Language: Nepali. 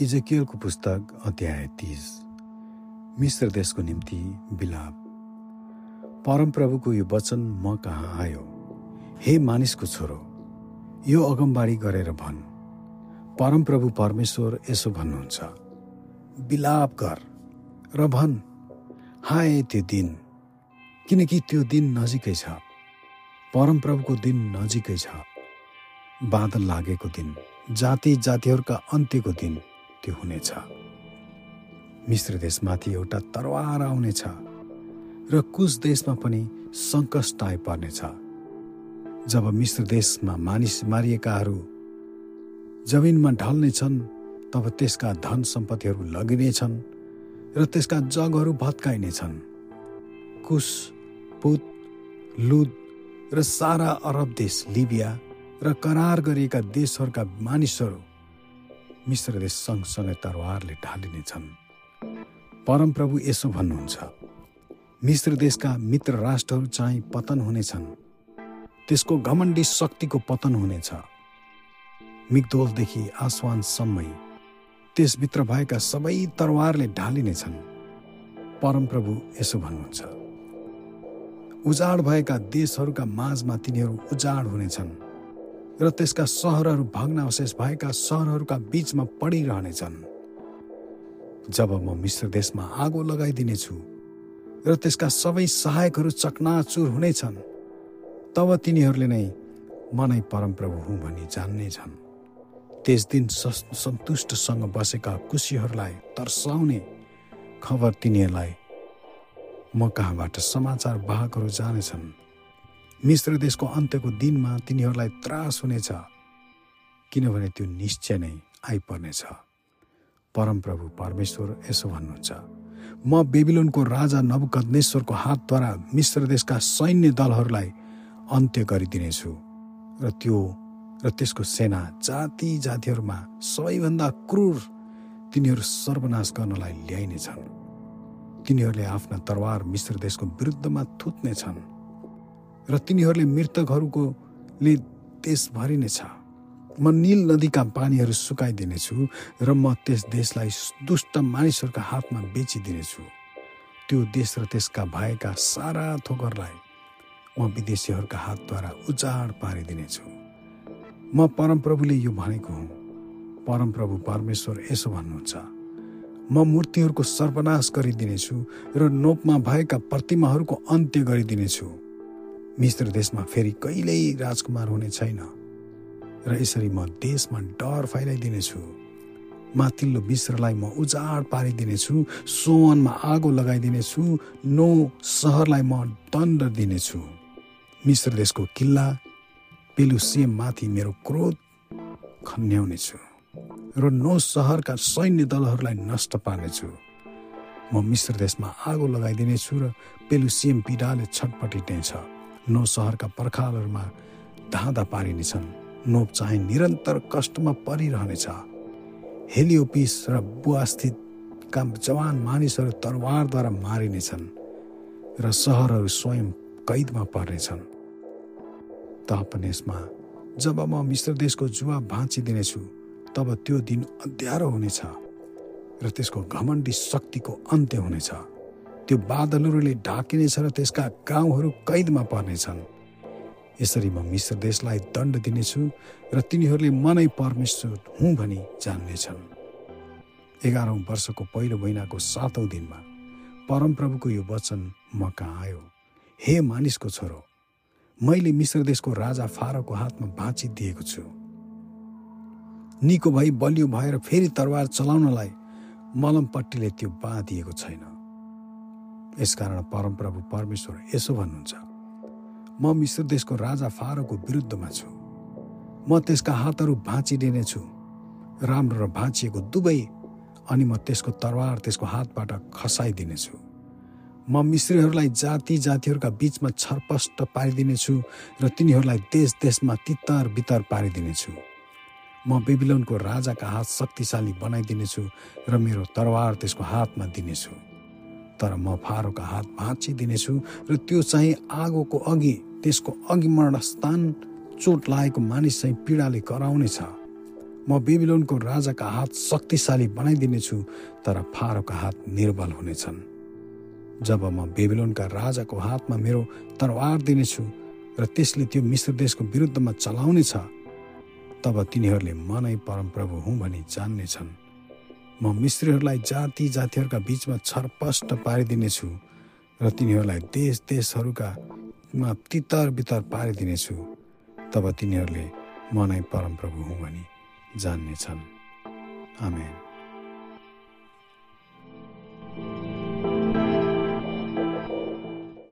इजकियलको पुस्तक अध्याय तिस। मिश्र देशको निम्ति बिलाप परमप्रभुको यो वचन म कहाँ आयो? हे मानिसको छोरो यो अगमबाडी गरेर भन्। परमप्रभु परमेश्वर यसो भन्नुहुन्छ। बिलाप कर र भन् हाय त्यो दिन किनकि त्यो दिन नजिकै छ। परमप्रभुको दिन नजिकै छ। बादल लागेको दिन जाति जातिहरूका अन्त्यको दिन। त्यो हुनेछ। मिश्र देशमाथि एउटा तरवार आउनेछ र कुश देशमा पनि सङ्कष्ट आइपर्नेछ। जब मिश्र देशमा मानिस मारिएकाहरू जमिनमा ढल्नेछन् तब त्यसका धन सम्पत्तिहरू लगिनेछन् र त्यसका जगहरू भत्काइनेछन्। कुश पुत लुद र सारा अरब देश लिबिया र करार गरिएका देशहरूका मानिसहरू मिश्र देश सँगसँगै तरवारले ढालिनेछन्। परमप्रभु यसो भन्नुहुन्छ मिश्र देशका मित्र राष्ट्रहरू चाहिँ पतन हुनेछन्। त्यसको घमण्डी शक्तिको पतन हुनेछ। मिगदोलदेखि आसवानसम्मै त्यसभित्र भएका सबै तरवारले ढालिनेछन्। परमप्रभु यसो भन्नुहुन्छ उजाड भएका देशहरूका माझमा तिनीहरू उजाड हुनेछन्। र त्यसका सहरहरू भग्नावशेष भएका सहरहरूका बीचमा पडिरहनेछन् जब म मिश्र देशमा आगो लगाइदिनेछु र त्यसका सबै सहायकहरू चकनाचुर हुनेछन् तब तिनीहरूले नै मनै परमप्रभु हुँ भनी जान्नेछन्। त्यस दिन सन्तुष्टसँग बसेका कुशीहरूलाई तर्साउने खबर तिनीहरूलाई म कहाँबाट समाचार वाहकहरू जानेछन्? मिश्र देशको अन्त्यको दिनमा तिनीहरूलाई त्रास हुनेछ किनभने त्यो निश्चय नै आइपर्नेछ। परमप्रभु परमेश्वर यसो भन्नुहुन्छ म बेबिलोनको राजा नवकदनेश्वरको हातद्वारा मिश्र देशका सैन्य दलहरूलाई अन्त्य गरिदिनेछु। र त्यो र त्यसको सेना जाति जातिहरूमा सबैभन्दा क्रूर तिनीहरू सर्वनाश गर्नलाई ल्याइनेछन्। तिनीहरूले आफ्ना तरवार मिश्र देशको विरुद्धमा थुत्नेछन्। र तिनीहरूले मृतकहरूकोले देशभरि नै छ। म निल नदीका पानीहरू सुकाइदिनेछु र म त्यस देशलाई दुष्ट मानिसहरूका हातमा बेचिदिनेछु। त्यो देश र त्यसका भएका सारा थोकरलाई म विदेशीहरूका हातद्वारा उजाड पारिदिनेछु। म परमप्रभुले यो भनेको हुँ। परमप्रभु परमेश्वर यसो भन्नुहुन्छ। म मूर्तिहरूको सर्वनाश गरिदिनेछु र नोपमा भएका प्रतिमाहरूको अन्त्य गरिदिनेछु। मिश्र देशमा फेरि कहिल्यै राजकुमार हुने छैन। र यसरी म देशमा डर फैलाइदिनेछु। माथिल्लो मिश्रलाई म उजाड पारिदिनेछु। सोवनमा आगो लगाइदिनेछु। नो सहरलाई म दण्ड दिनेछु। मिश्र देशको किल्ला पेलुसियम माथि मेरो क्रोध खन्याउनेछु र नो सहरका सैन्य दलहरूलाई नष्ट पार्नेछु। म मिश्र देशमा आगो लगाइदिनेछु र पेलुसियम पीडाले छटपटिनेछ नो सहरका पर्खालहरूमा धाँधा पारिनेछन् नोप चाहिँ निरन्तर कष्टमा परिरहनेछ। हेलियोपिस र बुवास्थितका जवान मानिसहरू तरवारद्वारा मारिनेछन् र सहरहरू स्वयं कैदमा पर्नेछन् तापनि यसमा जब म मिश्र देशको जुवा भाँचिदिनेछु तब त्यो दिन अँध्यारो हुनेछ र त्यसको घमण्डी शक्तिको अन्त्य हुनेछ। त्यो बादलहरूले ढाकिनेछ र त्यसका गाउँहरू कैदमा पर्नेछन्। यसरी म मिश्र देशलाई दण्ड दिनेछु र तिनीहरूले मनै परमेश्वर हुँ भनी जान्नेछन्। एघारौँ वर्षको पहिलो महिनाको सातौँ दिनमा परमप्रभुको यो वचन म कहाँ आयो? हे मानिसको छोरो मैले मिश्र देशको राजा फारोको हातमा भाँची दिएको छु। निको भई बलियो भएर फेरि तरवार चलाउनलाई मलमपट्टिले त्यो बाँधिएको छैन। यसकारण परमप्रभु परमेश्वर यसो भन्नुहुन्छ म मिश्र देशको राजा फारोको विरुद्धमा छु। म त्यसका हातहरू भाँचिदिनेछु राम्रो र भाँचिएको दुवै अनि म त्यसको तरवार त्यसको हातबाट खसाइदिनेछु। म मिश्रीहरूलाई जाति जातिहरूका बिचमा छरपष्ट पारिदिनेछु र तिनीहरूलाई देश देशमा तितर बितर पारिदिनेछु। म बेबिलोनको राजाका हात शक्तिशाली बनाइदिनेछु र मेरो तरवार त्यसको हातमा दिनेछु। तर म फारोका हात भाँचिदिनेछु र त्यो चाहिँ आगोको अघि त्यसको अघि मरणस्थान चोट लागेको मानिस चाहिँ पीडाले कराउनेछ। म बेबिलोनको राजाका हात शक्तिशाली बनाइदिनेछु तर फारोका हात निर्बल हुनेछन्। जब म बेबिलोनका राजाको हातमा मेरो तरवार दिनेछु र त्यसले त्यो मिश्र देशको विरुद्धमा चलाउनेछ तब तिनीहरूले म नै परमप्रभु हुँ भनी जान्नेछन्। म मिश्रीहरूलाई जाति जातिहरूका बिचमा छरपष्ट पारिदिनेछु र तिनीहरूलाई देश देशहरूका मा तितर बितर पारिदिनेछु। तब तिनीहरूले म नै परमप्रभु हुँ भनी जान्नेछन्। आमेन।